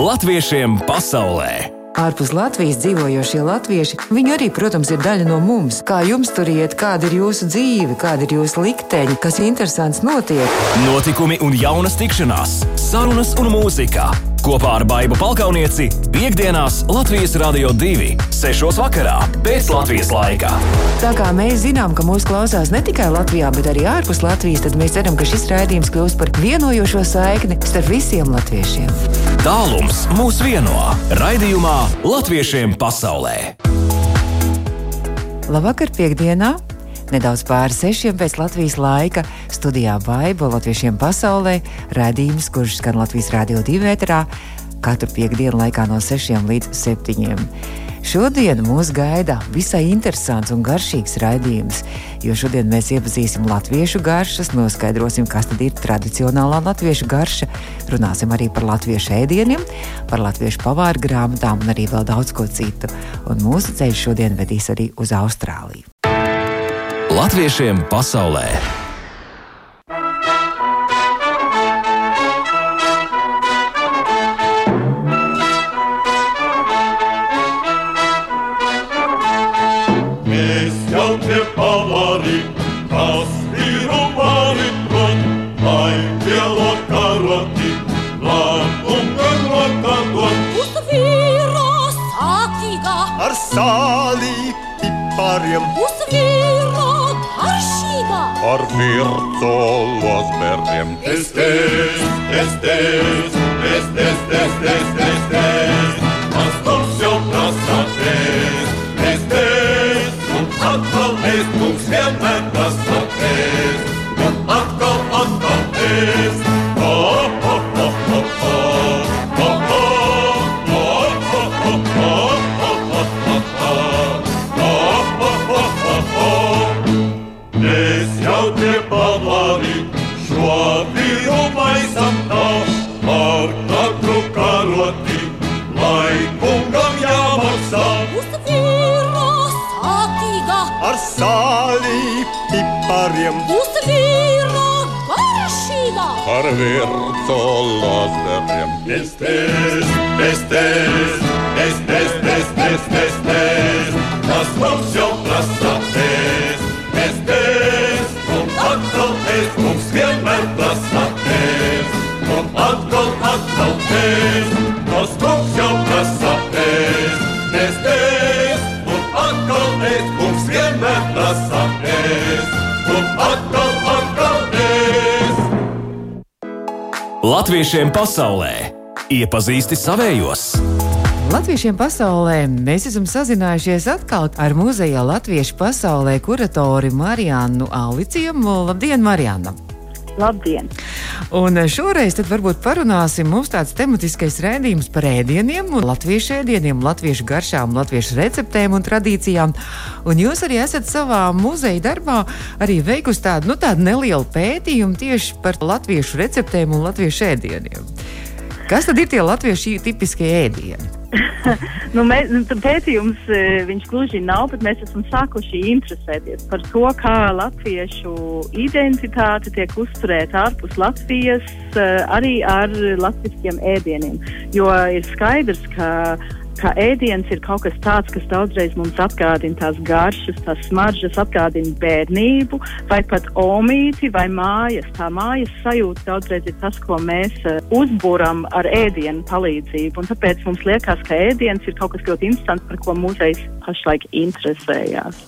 Latviešiem pasaulē! Ārpus Latvijas dzīvojošie latvieši, viņi arī, protams, ir daļa no mums. Kā jums tur iet, kāda ir jūsu dzīve, kāda ir jūsu likteņa, kas interesants notiek? Notikumi un jaunas tikšanās, sarunas un mūzika. Kopā ar Baibu Palkaunieci piekdienās Latvijas Rādio 2, 6. vakarā pēc Latvijas laika. Tā kā mēs zinām, ka mūsu klausās ne tikai Latvijā, bet arī ārpus Latvijas, tad mēs ceram, ka šis raidījums kļūs par vienojošo saikni starp visiem latviešiem. Tālums mūs vieno raidījumā Latviešiem pasaulē. Labvakar, piekdienā! Nedaudz pāri sešiem pēc Latvijas laika studijā Baiba Latviešiem pasaulē raidījums, kurš skan Latvijas Rādio 2 vētrā katru piekdienu laikā no 6 līdz 7. Šodien mūs gaida visai interesants un garšīgs raidījums, jo šodien mēs iepazīsim latviešu garšas, noskaidrosim, kas tad ir tradicionālā latviešu garša, runāsim arī par latviešu ēdieniem, par latviešu pavāru grāmatām un arī vēl daudz ko citu. Un mūsu ceļš šodien vedīs arī uz Austrāliju. Latviešiem pasaulē! ar sāli pipariem. Uzvīrot ar šīdā. Ar vircolos bērniem. Es tēs, es tēs, es tēs, es tēs, es tēs. Mas mums jau prasa tēs. Es tēs, un atkal es mums vienmēr prasa tēs. Un atkal, atkal tēs. kariem. Uz vīra garšīgā. Ar virtuolāzeriem. Bestes, bestes, bestes, bestes, bestes. Tas mums jau prasa pēc. Bestes, un atkal pēc mums vienmēr prasa pēc. Un atkal, atkal pēc. Tas mums jau prasa pēc. Bestes, un atkal pēc mums vienmēr prasa pēc. Latviešiem pasaulē iepazīsti savējos! Latviešiem pasaulē mēs esam sazinājušies atkal ar muzeja Latviešu pasaulē kuratori Marijānu Aliciem. Labdien, Marijāna! Labdien! Un šoreiz tad varbūt parunāsim mums tāds tematiskais rēdījums par ēdieniem, latviešu ēdieniem, latviešu garšām, latviešu receptēm un tradīcijām. Un jūs arī esat savā muzeja darbā arī veikusi tādu, nu, tādu nelielu pētījumu tieši par latviešu receptēm un latviešu ēdieniem. Kas tad ir tie latviešu tipiskie ēdieni? nu, mēs, nu, pētījums eh, viņš gluži nav, bet mēs esam sākuši interesēties par to, kā latviešu identitāte tiek uzturēta ārpus Latvijas, eh, arī ar latviskiem ēdieniem. Jo ir skaidrs, ka ka ēdiens ir kaut kas tāds, kas daudzreiz mums atgādina tās garšas, tās smaržas, atgādina bērnību, vai pat omīti vai mājas. Tā mājas sajūta daudzreiz ir tas, ko mēs uh, uzbūram ar ēdienu palīdzību. Un tāpēc mums liekas, ka ēdiens ir kaut kas ļoti interesants, par ko muzejs pašlaik interesējās.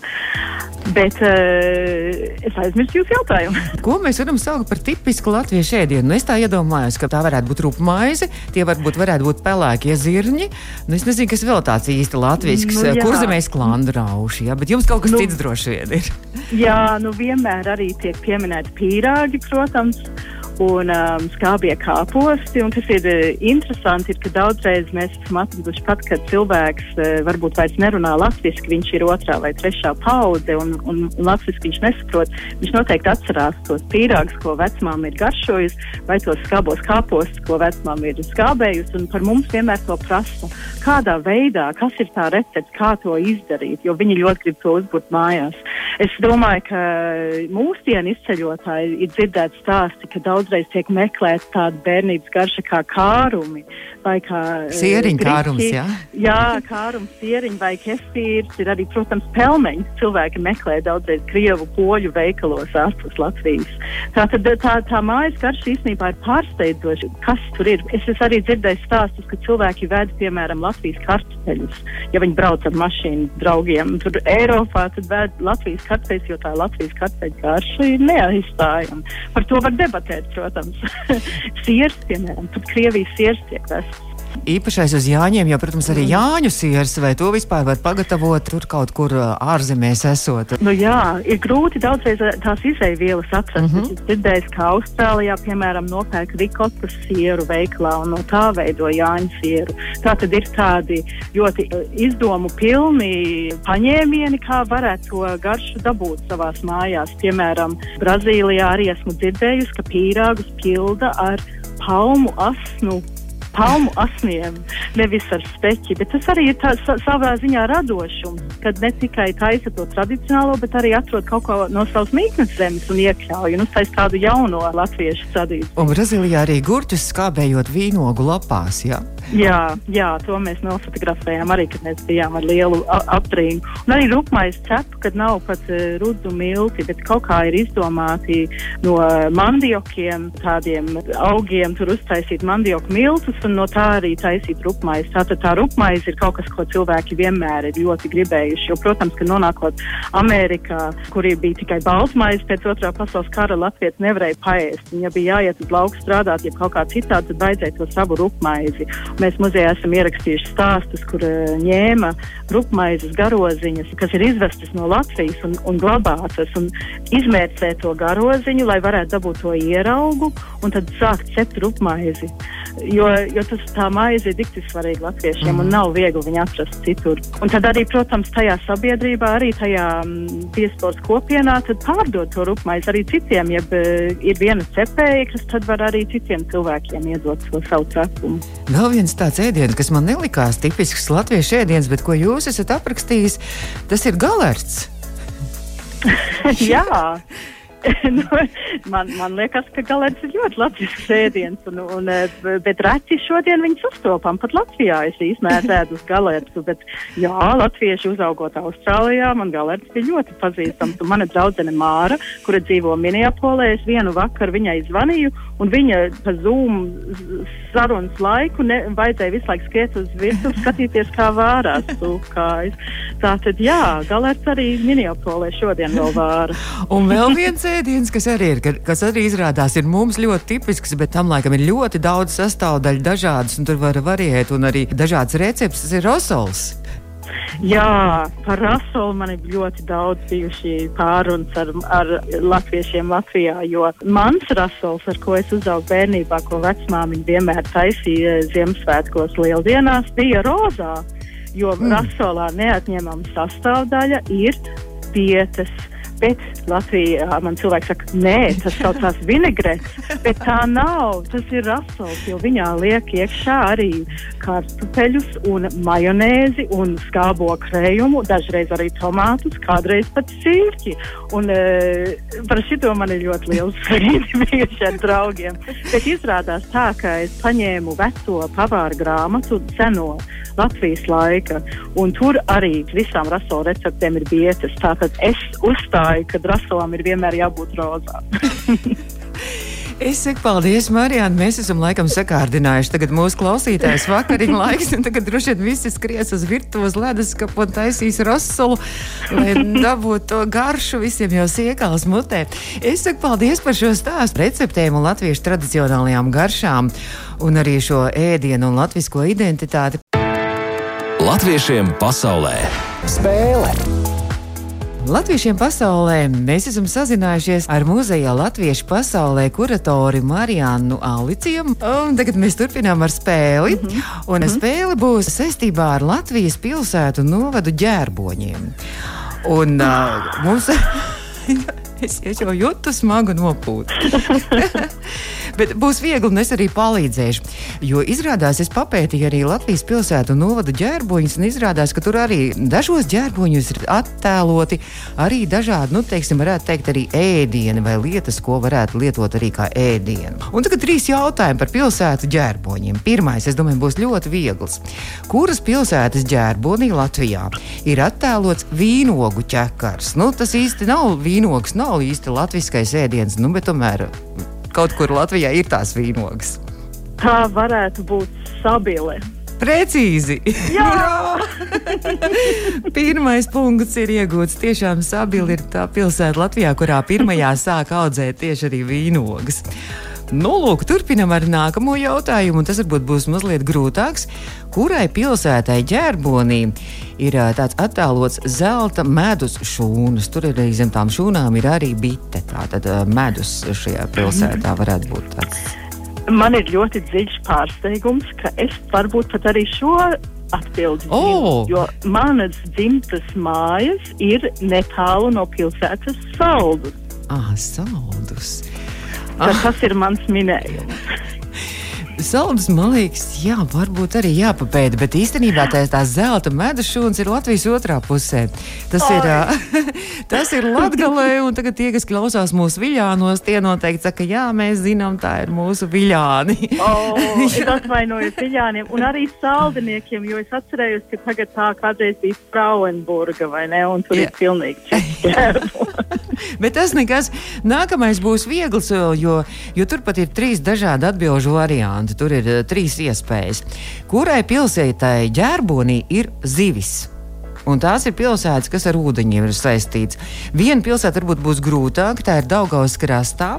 Bet uh, es aizmirsu jūsu jautājumu. Ko mēs varam saukt par tipisku latviešu ēdienu? Nu, es tā iedomājos, ka tā varētu būt rūpīga maize, tie varbūt varētu būt pelēkie zirņi. Nu, es nezinu, kas vēl tāds īsti latviešu, Nu, jā. kur zemēs klandrauši, ja? bet jums kaut kas Nu. cits droši vien ir. Jā, nu vienmēr arī tiek pieminēti pīrāgi, protams. Un um, skābie kāposti. Un kas ir uh, interesanti, ir, ka daudzreiz mēs esam atraduši pat, kad cilvēks uh, varbūt vairs nerunā latviešu, viņš ir otrā vai trešā paudze un, un, latviešu viņš nesaprot. Viņš noteikti atcerās tos pīrāgus, ko vecmām ir garšojusi, vai tos skābos kāpostus, ko vecmām ir skābējusi. Un par mums vienmēr to prasa. Kādā veidā, kas ir tā recepte, kā to izdarīt, jo viņi ļoti grib to uzbūvēt mājās. Es domāju, ka mūsdienu izceļotāji ir dzirdēti stāsti, ka daudzreiz tiek meklēts tāda bērnības garša kā kārumi vai kā eh, Sieriņu kārums, jā? Jā, kārums, sieriņi vai kefīrs. Ir arī, protams, pelmeņi. Cilvēki meklē daudzreiz krievu poļu veikalos ārpus Latvijas. Tā tad tā, tā mājas garša īstenībā ir pārsteidzoša. Kas tur ir? Es esmu arī dzirdējis stāstus, ka cilvēki ved, piemēram, Latvijas kartupeļus. Ja viņi brauc ar mašīnu draugiem, tur Eiropā, tad ved Latvijas kartupeļus, jo tā Latvijas kartupeļu garša ir neaizstājama. Par to var debatēt, protams. Siers, piemēram, pat Krievijas siers tiek vests. Īpašais uz Jāņiem, jo, protams, arī Jāņu siers, vai to vispār var pagatavot tur kaut kur ā, ārzemēs esot. Nu, jā, ir grūti daudzreiz eh, tās izēvielas atrast. Mm -hmm. Es dzirdēju, ka Austrālijā, piemēram, nopērk rikotas sieru veiklā un no tā veido Jāņu sieru. Tā tad ir tādi ļoti eh, izdomu pilni paņēmieni, kā varētu to garšu dabūt savās mājās. Piemēram, Brazīlijā arī esmu dzirdējusi, ka pīrāgus pilda ar palmu asnu palmu asniem, nevis ar speķi. Bet tas arī ir tā, sa, savā ziņā radošums, kad ne tikai taisa to tradicionālo, bet arī atrod kaut ko no savas mītnes zemes un iekļauj un uztais tādu jauno latviešu sadību. Un Brazīlijā arī gurķus skābējot vīnogu lapās. Jā. Jā, jā, to mēs nofotografējām arī, kad mēs bijām ar lielu aptrīnu. Un arī rupmais cepu, kad nav pat uh, rudzu milti, bet kaut kā ir izdomāti no mandiokiem, tādiem augiem, tur uztaisīt mandioku miltus un no tā arī taisīt rupmais. Tātad tā rupmais ir kaut kas, ko cilvēki vienmēr ir ļoti gribējuši. Jo, protams, ka nonākot Amerikā, kur bija tikai baltmais pēc otrā pasaules kara, Latvijas nevarēja paēst. Viņa bija jāiet uz lauku strādāt, ja kaut kā citādi, tad vajadzēja to savu rupmaizi. Mēs muzejā esam ierakstījuši stāstus, kur uh, ņēma rupmaizes garoziņas, kas ir izvestas no Latvijas un, un glabātas, un izmērcē to garoziņu, lai varētu dabūt to ieraugu un tad sākt cept rupmaizi. Jo, jo tas tā maize ir tik svarīga latviešiem un nav viegli viņu atrast citur. Un tad arī, protams, tajā sabiedrībā, arī tajā mm, diasporas kopienā, tad pārdot to rupmaizi arī citiem. Ja ir viena cepēja, kas tad var arī citiem cilvēkiem iedot to savu cepumu. Vēl viens tāds ēdiens, kas man nelikās tipisks latviešu ēdiens, bet ko jūs esat aprakstījis, tas ir galerts. Jā. nu, man, man liekas, ka galēns ir ļoti latviešu ēdiens, un, un, eh, bet reci šodien viņus uztopam. Pat Latvijā es īstenībā neesmu ēdus galērtu, bet jā, latvieši uzaugot Austrālijā, man galērts bija ļoti pazīstams. Un mana draudzene Māra, kura dzīvo Minneapolē, es vienu vakaru viņai zvanīju, un viņa pa Zoom sarunas laiku ne, vajadzēja visu laiku skriet uz virsmu, skatīties, kā vārās tūkājas. Tātad, jā, galērts arī Minneapolē šodien vēl vāra. Un vēl viens ēdiens, kas arī ir, ka- kas arī izrādās ir mums ļoti tipisks, bet tam laikam ir ļoti daudz sastāvdaļu, dažādas, un tur var variēt, un arī dažādas receptes. Ir rosols. Jā, par rasolu man ir ļoti daudz bijuši pārunas ar, ar latviešiem Latvijā, jo mans rasols, ar ko es uzaugu bērnībā, ko vecmāmiņa vienmēr taisīja Ziemassvētkos lieldienās, bija rozā, jo mm. rasolā neatņemama sastāvdaļa ir pietas. Bet Latvijā man cilvēks saka, nē, tas saucās vinegretes, bet tā nav. Tas ir rasols, jo viņā liek iekšā arī kartupeļus un majonēzi un skābo krējumu, dažreiz arī tomātus, kādreiz pat sīrķi. Un e, par šito man ir ļoti liels sprīdi bijuši ar draugiem. Bet izrādās tā, ka es paņēmu veco pavāra grāmatu, seno Latvijas laika, un tur arī visām rasola receptēm ir vietas. Tātad es uzstāju, ka rasolam ir vienmēr jābūt rozā. Es saku paldies, Marijāna. Mēs esam laikam sakārdinājuši tagad mūsu klausītājs vakariņu laiks, un tagad droši vien visi skries uz virtuves leduskapu un taisīs rosolu, lai dabūtu to garšu visiem jau siekāls mutē. Es saku paldies par šo stāstu receptēm un latviešu tradicionālajām garšām, un arī šo ēdienu un latvisko identitāti. Latviešiem pasaulē spēle! Latviešiem pasaulē mēs esam sazinājušies ar muzeja Latviešu pasaulē kuratori Marijānu Aliciju. Un tagad mēs turpinām ar spēli. Mm -hmm. Un mm -hmm. spēle būs saistībā ar Latvijas pilsētu novadu ģērboņiem. Un uh, mums. Es jau jūtu smagu nopūtu. Bet būs viegli, un es arī palīdzēšu. Jo izrādās, es papētīju arī Latvijas pilsētu un novada ģērboņus, un izrādās, ka tur arī dažos ģērboņos ir attēloti arī dažādi, nu, teiksim, varētu teikt, arī ēdieni vai lietas, ko varētu lietot arī kā ēdienu. Un tagad trīs jautājumi par pilsētu ģērboņiem. Pirmais, es domāju, būs ļoti viegls. Kuras pilsētas ģērbonī Latvijā ir attēlots vīnogu ķekars? Nu, tas īsti nav vīnogs, nav īsti latviskais ēdiens, nu, bet tomēr kaut kur Latvijā ir tās vīnogas. Tā varētu būt sabile. Precīzi! Pirmais punkts ir iegūts. Tiešām Sabila ir tā pilsēta Latvijā, kurā pirmajā sāk audzēt tieši arī vīnogas. Nu, lūk, turpinam ar nākamo jautājumu, un tas varbūt būs mazliet grūtāks. Kurai pilsētai ģērbonī ir tāds attēlots zelta medus šūnas? Tur ir arī zem tām šūnām ir arī bite. Tā tad medus šajā pilsētā varētu būt tāds. Man ir ļoti dziļš pārsteigums, ka es varbūt pat arī šo atbildi zinu. O! Jo manas dzimtas mājas ir netālu no pilsētas saldus. Ah, saldus. Ah. Tas ir mans minējums. Saldus, man liekas, jā, varbūt arī jāpapēta, bet īstenībā tās, tās zelta medus šūnas ir Latvijas otrā pusē. Tas ir, ā, tas ir Latgalē, un tagad tie, kas klausās mūsu viļānos, tie noteikti saka, jā, mēs zinām, tā ir mūsu viļāni. Oh, es atvainojos Viļāniem un arī saldiniekiem, jo es atcerējos, ka tagad tā kādreiz bija Frauenburga, vai ne? Un tur Jā. ir pilnīgi ķerbo. Bet tas nekas. Nākamais būs viegls, jo, jo tur pat ir trīs dažādi atbildžu varianti. Tur ir uh, trīs iespējas. Kurai pilsētai ģērbonī ir zivis? Un tās ir pilsētas, kas ar ūdeņiem ir saistītas. Viena pilsēta varbūt būs grūtāka, tā ir Daugaus krastā,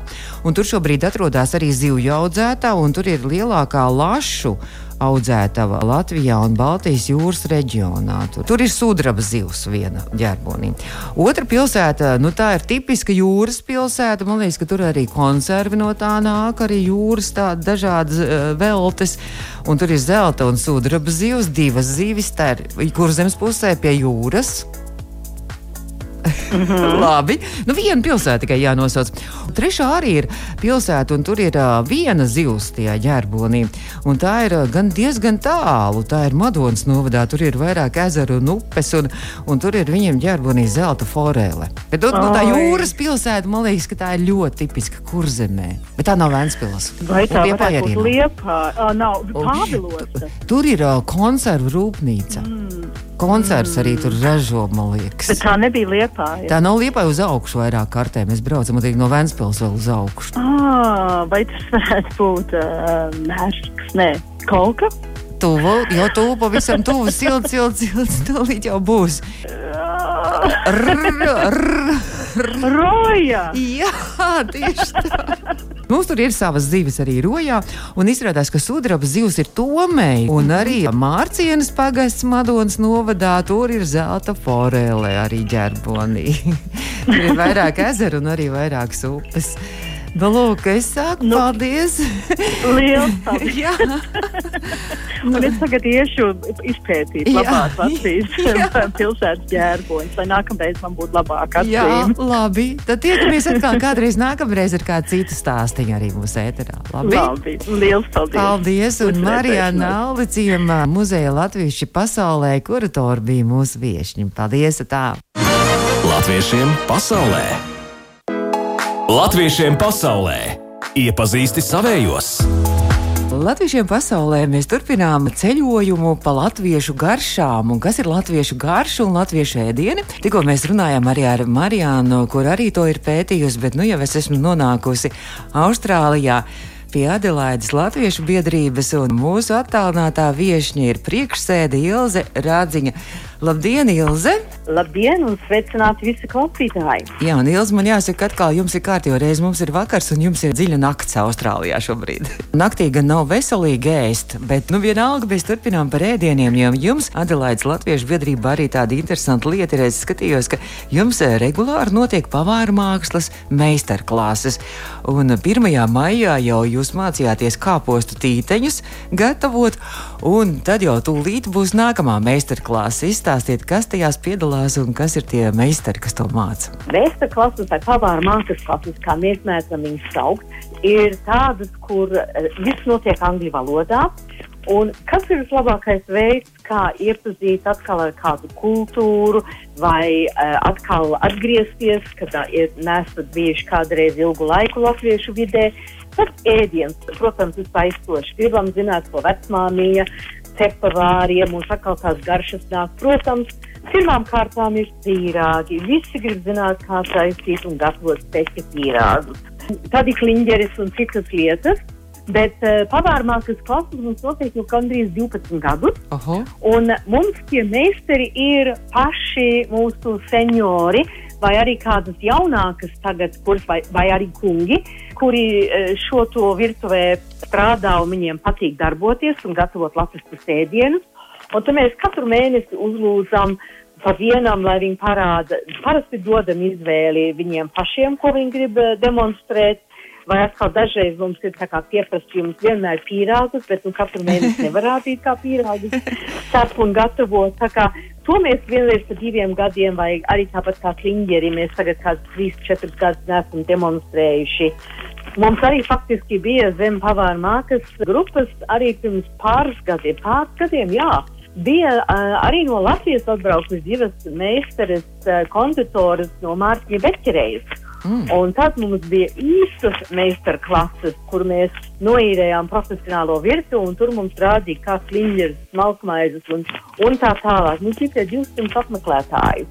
un tur šobrīd atrodas arī zivju audzētā, un tur ir lielākā lašu audzētava Latvijā un Baltijas jūras reģionā. Tur, tur ir sudraba zivs viena ģērbonī. Otra pilsēta, nu tā ir tipiska jūras pilsēta. Man liekas, ka tur arī konservi no tā nāk, arī jūras tādas dažādas uh, veltes. Un tur ir zelta un sudraba zivs, divas zivis, ir kur zemes pusē pie jūras. Labi. Nu, viena pilsēta tikai jānosauc. Trešā arī ir pilsēta, un tur ir uh, viena zivs tajā ģērbonī. Un tā ir uh, gan diezgan tālu. Tā ir Madonas novadā. Tur ir vairāk ezeru un upes, un, un tur ir viņiem ģērbonī zelta forele. Bet nu, tā Ai. jūras pilsēta, man liekas, ka tā ir ļoti tipiska kurzemē. Bet tā nav Vēnspils. Vai tā būt nav. liepā? Uh, nav, Pāvilosa. Tur ir uh, konservu rūpnīca. Mm. Koncerts arī tur ražo, man liekas. Bet tā nebija liepā. Tā nav liepa uz augšu vairāk kārtē. Mēs braucam arī no Vēncpils vēl uz augšu. Ah, vai tas varētu būt uh, mērķis? Nē, kolka. Tuvu, jau tuvu, pavisam tuvu, silts, silts, silts, tūlīt jau būs. Rr, rr, Roja! Jā, tieši tā. Mums tur ir savas zivis arī rojā, un izrādās, ka sudraba zivs ir tomēji, un arī Mārcienas pagasts Madonas novadā tur ir zelta forele arī ģerbonī. tur ir vairāk ezeru un arī vairākas upes. Nu, lūk, es saku, nu, paldies! Liels paldies! Jā, Un es tagad iešu izpētīt Jā. labāk Latvijas Jā. pilsētas ģērboņus, lai nākamreiz man būtu labāk jā, atzīme. labi. Tad tiekamies atkal kādreiz nākamreiz ar kādu citu stāstīnu arī mūsu ēterā. Labi? Labi, liels paldies! Paldies! Un redzēšanos. Naulicījumā muzeja Latviešu pasaulē kuratori bija mūsu viešņi. Paldies! Tā. Latviešiem pasaulē! Latviešiem pasaulē! Iepazīsti savējos! Latviešiem pasaulē mēs turpinām ceļojumu pa latviešu garšām. Un kas ir latviešu garša un latviešu ēdieni? Tikko mēs runājām arī ar Marijānu, kur arī to ir pētījusi, bet nu jau es esmu nonākusi Austrālijā. Pie Adelaides Latviešu biedrības un mūsu attālinātā viesņa ir priekšsēde Ilze Rādziņa. Labdien, Ilze! Labdien, un sveicināti visi klausītāji! Jā, un Ilze, man jāsaka, atkal jums ir kārtībā reize. Mums ir vakars, un jums ir dziļa nakts Austrālijā šobrīd. Naktī gan nav veselīgi ēst, bet nu vienalga mēs turpinām par ēdieniem, jo jums Adelaides Latviešu biedrība arī tāda interesanta lieta ir. Es skatījos, ka jums eh, regulāri notiek pavāra mākslas meistarklases. Un 1. maijā jau jūs mācījāties kāpostu tīteņus gatavot, un tad jau tūlīt būs nākamā meistarklase. Izstāstiet, kas tajās piedalās un kas ir tie meistari, kas to māca. Vēsta klases vai pavāra mākslas klases, kā mēs mēdzam viņus saukt, ir tādas, kur uh, viss notiek angļu valodā. Un kas ir vislabākais veids, kā iepazīt atkal ar kādu kultūru, vai uh, atkal atgriezties, kad uh, nesat bijuši kādreiz ilgu laiku latviešu vidē? Tad ēdiens, protams, ir aizstoši. Gribam zināt, ko vecmāmiņa cepa vāriem un atkal tās garšas nāk. Protams, pirmām kārtām ir pīrāgi. Visi grib zināt, kā taisīt un gatavot steķa pīrāgus. Tad ir kliņģeris un citas lietas. Bet uh, pavārmākas klases mums notiek jau gandrīz 12 gadus. Oho. Un mums tie meistari ir paši mūsu seniori, vai arī kādas jaunākas tagad, kuras, vai, vai arī kungi, kuri eh, šo to virtuvē strādā un viņiem patīk darboties un gatavot latviskus ēdienus. Un tad mēs katru mēnesi uzlūdzam pa vienam, lai viņi parāda, parasti dodam izvēli viņiem pašiem, ko viņi grib eh, demonstrēt. Vai atkal dažreiz mums ir pieprasījums vienmēr pīrāgus, bet nu katru mēnesi nevar rādīt kā pīrāgus cep un gatavot. To mēs vienreiz pa diviem gadiem, vai arī tāpat kā kliņģeri, mēs tagad kāds trīs, četrus gadus neesam demonstrējuši. Mums arī faktiski bija zem pavāra mākas grupas arī pirms pāris gadiem, pāris gadiem, jā. Bija uh, arī no Latvijas atbraukušas divas meistaras, uh, konditoras no Mārciņa Beķerejas. Mm. Un tad mums bija īstas meistarklases, kur mēs noīrējām profesionālo virtuvi, un tur mums rādīja, kā kliņģeris, smalkmaizes un, un tā tālāk. Mums bija tie 200 apmeklētāji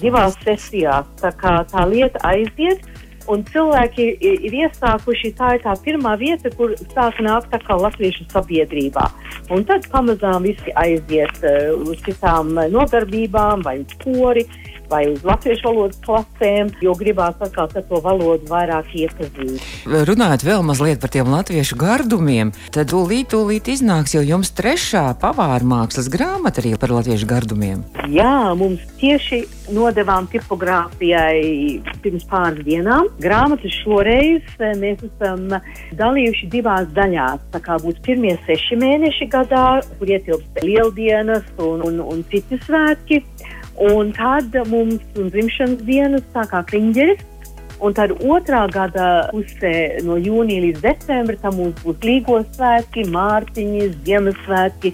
divās sesijās. Tā kā tā lieta aiziet, un cilvēki ir, ir iesākuši, tā ir tā pirmā vieta, kur sāk nākt atkal latviešu sabiedrībā. Un tad pamazām visi aiziet uh, uz citām uh, nodarbībām vai uz kori vai uz latviešu valodas klasēm, jo gribās atkal to valodu vairāk iepazīt. Runājot vēl mazliet par tiem latviešu gardumiem, tad tūlīt, tūlīt iznāks jau jums trešā pavāra mākslas grāmata arī par latviešu gardumiem. Jā, mums tieši nodevām tipogrāfijai pirms pāris dienām. Grāmatas šoreiz eh, mēs esam dalījuši divās daļās. Tā kā būs pirmie seši mēneši gadā, kur ietilpst lieldienas un, un, un citi svētki. Un tad mums ir dzimšanas dienas, tā kā kliņģeris. Un tad otrā gada pusē, no jūnija līdz decembrim, tam mums būs Līgos svētki, Mārciņas, Ziemassvētki.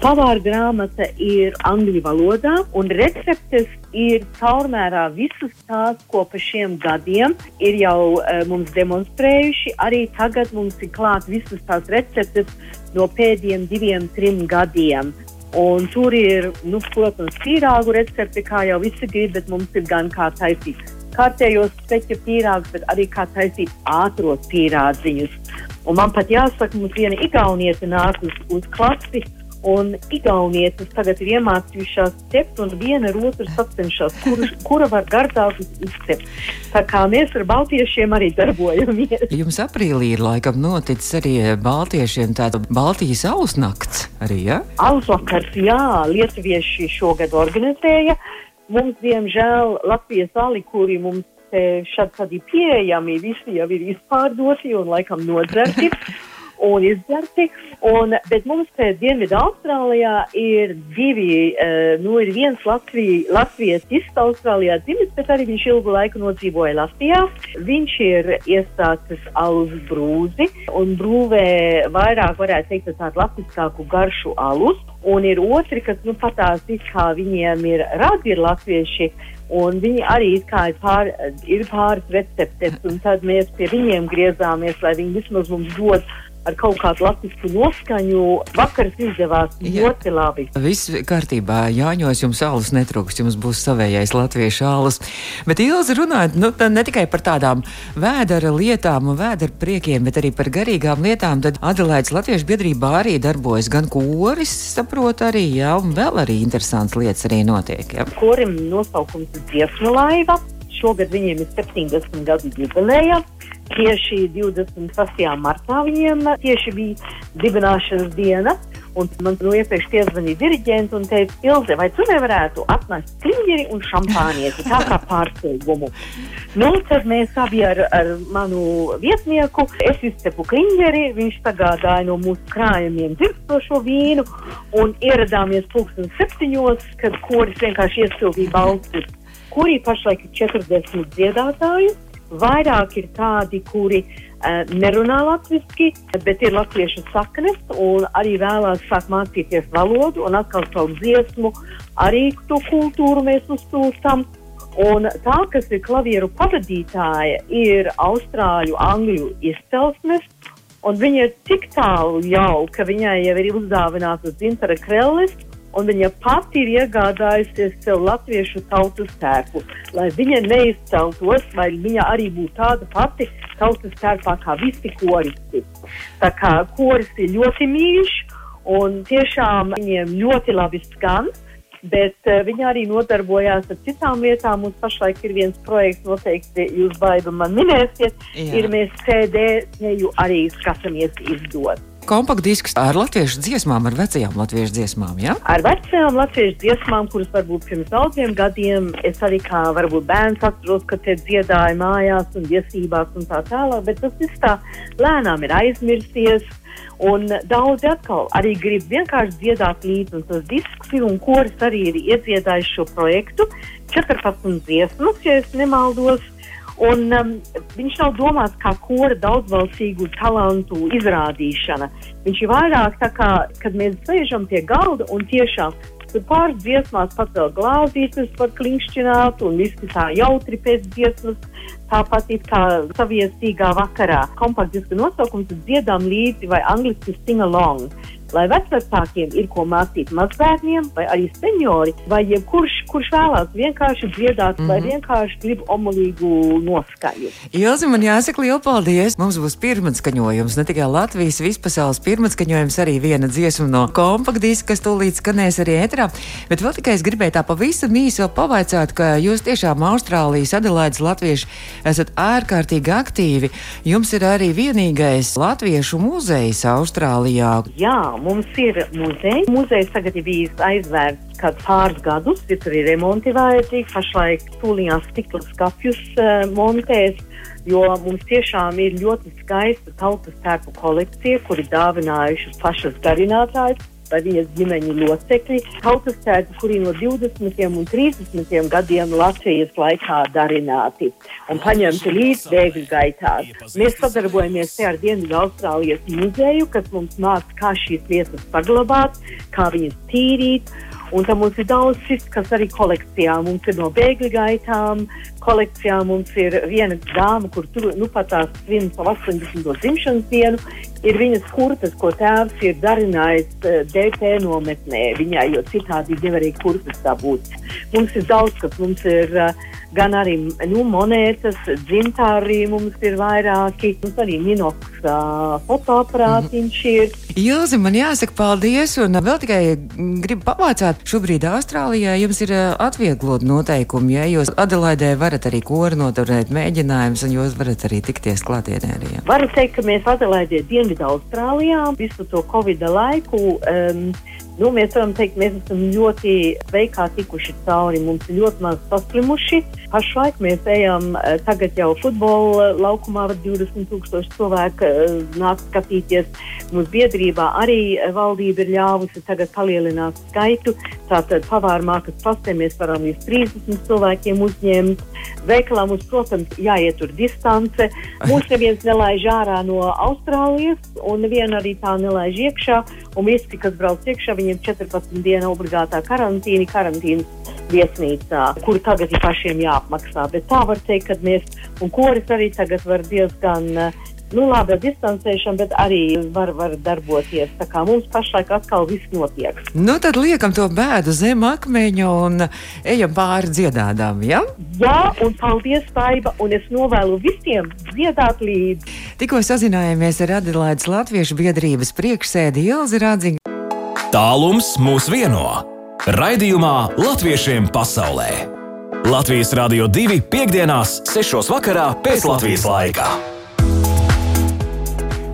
Pavāra grāmata ir angļu valodā, un receptes ir caurmērā visas tās, ko pa šiem gadiem ir jau uh, mums demonstrējuši. Arī tagad mums ir klāt visas tās receptes no pēdējiem diviem, trim gadiem. Un tur ir, nu, protams, pīrāgu recepti, kā jau visi grib, bet mums ir gan kā taisīt kārtējos speķu pīrāgus, bet arī kā taisīt ātros pīrādziņus. Un man pat jāsaka, mums viena igauniete nāk uz, uz klasi, un igaunietes tagad ir iemācījušās cept, un viena ar otru sacenšas, kur, kura var gardāk izcept. Tā kā mēs ar baltiešiem arī darbojamies. Jums aprīlī ir laikam noticis arī baltiešiem tāda Baltijas ausnakts arī, ja? Ausvakars, jā, lietuvieši šogad organizēja. Mums, diemžēl, Latvijas ali, kuri mums šādi tādi pieejami, visi jau ir izpārdoti un laikam nodzerti un izdzerti. Un, bet mums Dienvidu Austrālijā ir divi, uh, nu ir viens Latvijas, Latvijas Austrālijā dzimis, bet arī viņš ilgu laiku nodzīvoja Latvijā. Viņš ir iestācis alus brūzi un brūvē vairāk, varētu teikt, tādu latviskāku garšu alus. Un ir otri, kas nu, patās, kā viņiem ir radi ir latvieši, un viņi arī ir, pār, ir pāris receptes, un tad mēs pie viņiem griezāmies, lai viņi vismaz mums dod ar kaut kādu latviešu noskaņu. Vakars izdevās Jā. ļoti labi. Viss kārtībā, Jāņos jums alus netrūks, jums būs savējais latviešu alus. Bet Ilzi runājot, nu, ne tikai par tādām vēdera lietām un vēdera priekiem, bet arī par garīgām lietām, tad Adelaides Latviešu biedrībā arī darbojas gan koris, saprot arī, jā, un vēl arī interesants lietas arī notiek. Jā. Korim nosaukums ir dziesmu laiva. Šogad viņiem ir 70 gadu jubileja. Tieši 28. martā viņiem tieši bija dibināšanas diena. Un man no iepriekš piezvanīja diriģents un teica, Ilze, vai tu nevarētu atnest kliņģeri un šampānieti, tā kā pārsteigumu. Nu, tad mēs abi ar, ar manu vietnieku, es izcepu kliņģeri, viņš sagādāja no mūsu krājumiem dzirstošo vīnu un ieradāmies pulksten septiņos, kad koris vienkārši iesildīja balstus kurī pašlaik ir 40 dziedātāji. Vairāk ir tādi, kuri uh, nerunā latviešu, bet ir latviešu saknes un arī vēlās sākt mācīties valodu un atkal savu dziesmu, arī to kultūru mēs uzsūtām. Un tā, kas ir klavieru pavadītāja, ir austrāļu, angļu izcelsmes. Un viņa ir tik tālu jau, ka viņai jau ir uzdāvināta dzintara krellis, un viņa pati ir iegādājusies sev latviešu tautas tērpu, lai viņa neizceltos, vai viņa arī būtu tāda pati tautas tērpā kā visi koristi. Tā kā koris ir ļoti mīļš, un tiešām viņiem ļoti labi skan. Bet uh, viņa arī nodarbojās ar citām lietām. Mums pašlaik ir viens projekts, noteikti jūs baidu man minēsiet. Jā. Ir mēs CD teju arī skatāmies izdot. Kompaktdisks ar latviešu dziesmām, ar vecajām latviešu dziesmām. Ja? Ar vecajām latviešu dziesmām, kuras varbūt pirms daudziem gadiem es arī kā varbūt bērns atceros, ka tie dziedāja mājās un viesībās un tā tālāk, bet tas viss tā lēnām ir aizmirsties. Un daudzi atkal arī grib vienkārši dziedāt līdzi, un tas disks ir un koris arī ir iedziedājis šo projektu. 14 dziesmas, ja es nemaldos. Un, um, viņš nav domāts kā kora daudzbalsīgu talantu izrādīšana. Viņš ir vairāk tā kā, kad mēs sēžam pie galda un tiešām tur pāris dziesmās pacēl glāzītes, var klinkšķināt un viss tā jautri pēc dziesmas. Tāpat kā saviesīgā vakarā. Kompaktdiska nosaukums dziedām līdzi vai angliski sing along. Lai vecākiem ir ko mācīt mazbērniem, vai arī seniori, vai jebkurš, kurš vēlās vienkārši dziedāt, mm -hmm. vai vienkārši grib omulīgu noskaņu. Ilzi, man jāsaka liels paldies. Mums būs pirmatskaņojums, ne tikai Latvijas, vispasaules pirmatskaņojums, arī viena dziesma no kompaktdiska, kas tūlīt skanēs arī ētrā. Bet vēl tikai es gribēju tā pavisam īsi pavaicāt, ka jūs tiešām Austrālijas Adelaides latvieši esat ārkārtīgi aktīvi. Jums ir arī vienīgais latviešu muzejs Austrālijā. Jā, mums ir muzeja. Muzejs tagad ir bijis aizvērts kāds pāris gadus, ja tur ir remonti vajadzīgi. Pašlaik tūlījās stikla skapjus uh, montēs, jo mums tiešām ir ļoti skaista tautas tērpu kolekcija, kuri dāvinājušas pašas darinātājas. Vai viņas ģimeņa locekļi, tautas tērpi, kuri no 20. un 30. gadiem Latvijas laikā darināti un paņemti līdz bēgļu gaitās. Mēs sadarbojamies te ar Dienvidu Austrālijas muzeju, kas mums māca, kā šīs vietas saglabāt, kā viņas tīrīt. Un tam mums ir daudz šis, kas arī kolekcijā. Mums ir no bēgļu gaitām, kolekcijā mums ir viena dāma, kur tur nu, pat tās svin savu 80. dzimšanas dienu. Ir viņas kurpes, ko tēvs ir darinājis uh, DP nometnē viņai, jo citādi nevarēja kurpes dabūt. Mums ir daudz, kas mums ir uh, gan arī nu, monētas, dzintāri mums ir vairāki, mums arī minoks uh, fotoaparātiņš ir. Ilzi, man jāsaka paldies, un vēl tikai gribu pavaicāt, šobrīd Austrālijā jums ir atvieglot noteikumi, ja jūs Adelaidē varat arī kori noturēt mēģinājumus, un jūs varat arī tikties klātienē arī. Ja? Varu teikt, ka mēs Adelaidā Dienvidu Austrālijā visu to Covid laiku. Um, Nu, mēs varam teikt, mēs esam ļoti veikā tikuši cauri. Mums ir ļoti maz saslimuši. Pašlaik mēs ejam, eh, tagad jau futbola laukumā var 20,000 cilvēku eh, nāk skatīties. Mūsu biedrībā arī eh, valdība ir ļāvusi tagad palielināt skaitu. Tātad pavāra mākas pastē mēs varam līdz 30 cilvēkiem uzņemt. Veikalā mums, protams, jāietur distance. Mūs neviens nelaiž ārā no Austrālijas, un nevienu arī tā nelaiž iekšā. Un visi, kas brauc iekšā, viņiem 14 dienu obligātā karantīna, karantīnas viesnīcā, kuru tagad ir pašiem jāapmaksā. Bet tā var teikt, ka mēs, un koris arī tagad var diezgan. eh, Nu, labi, ar distancēšanu, bet arī var, var darboties. Tā kā mums pašlaik atkal viss notiek. Nu, tad liekam to bēdu zem akmeņa un ejam pāri dziedādām, ja? Jā, un paldies, Taiba, un es novēlu visiem dziedāt līdzi. Tikko sazinājāmies ar Adelaides Latviešu biedrības priekšsēdi Ilzi Rādziņu. Tālums mūs vieno. Raidījumā Latviešiem pasaulē. Latvijas Rādio 2 piekdienās, 6. vakarā pēc Latvijas laika.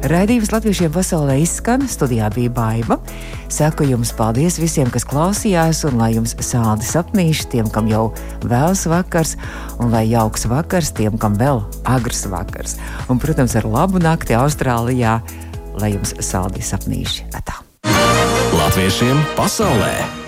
Raidījums Latviešiem pasaulē izskan, studijā bija baiva. Saku jums paldies visiem, kas klausījās, un lai jums sādi sapnīši tiem, kam jau vēls vakars, un lai jauks vakars tiem, kam vēl agrs vakars. Un, protams, ar labu nakti Austrālijā, lai jums sādi sapnīši. Atā. Latviešiem pasaulē!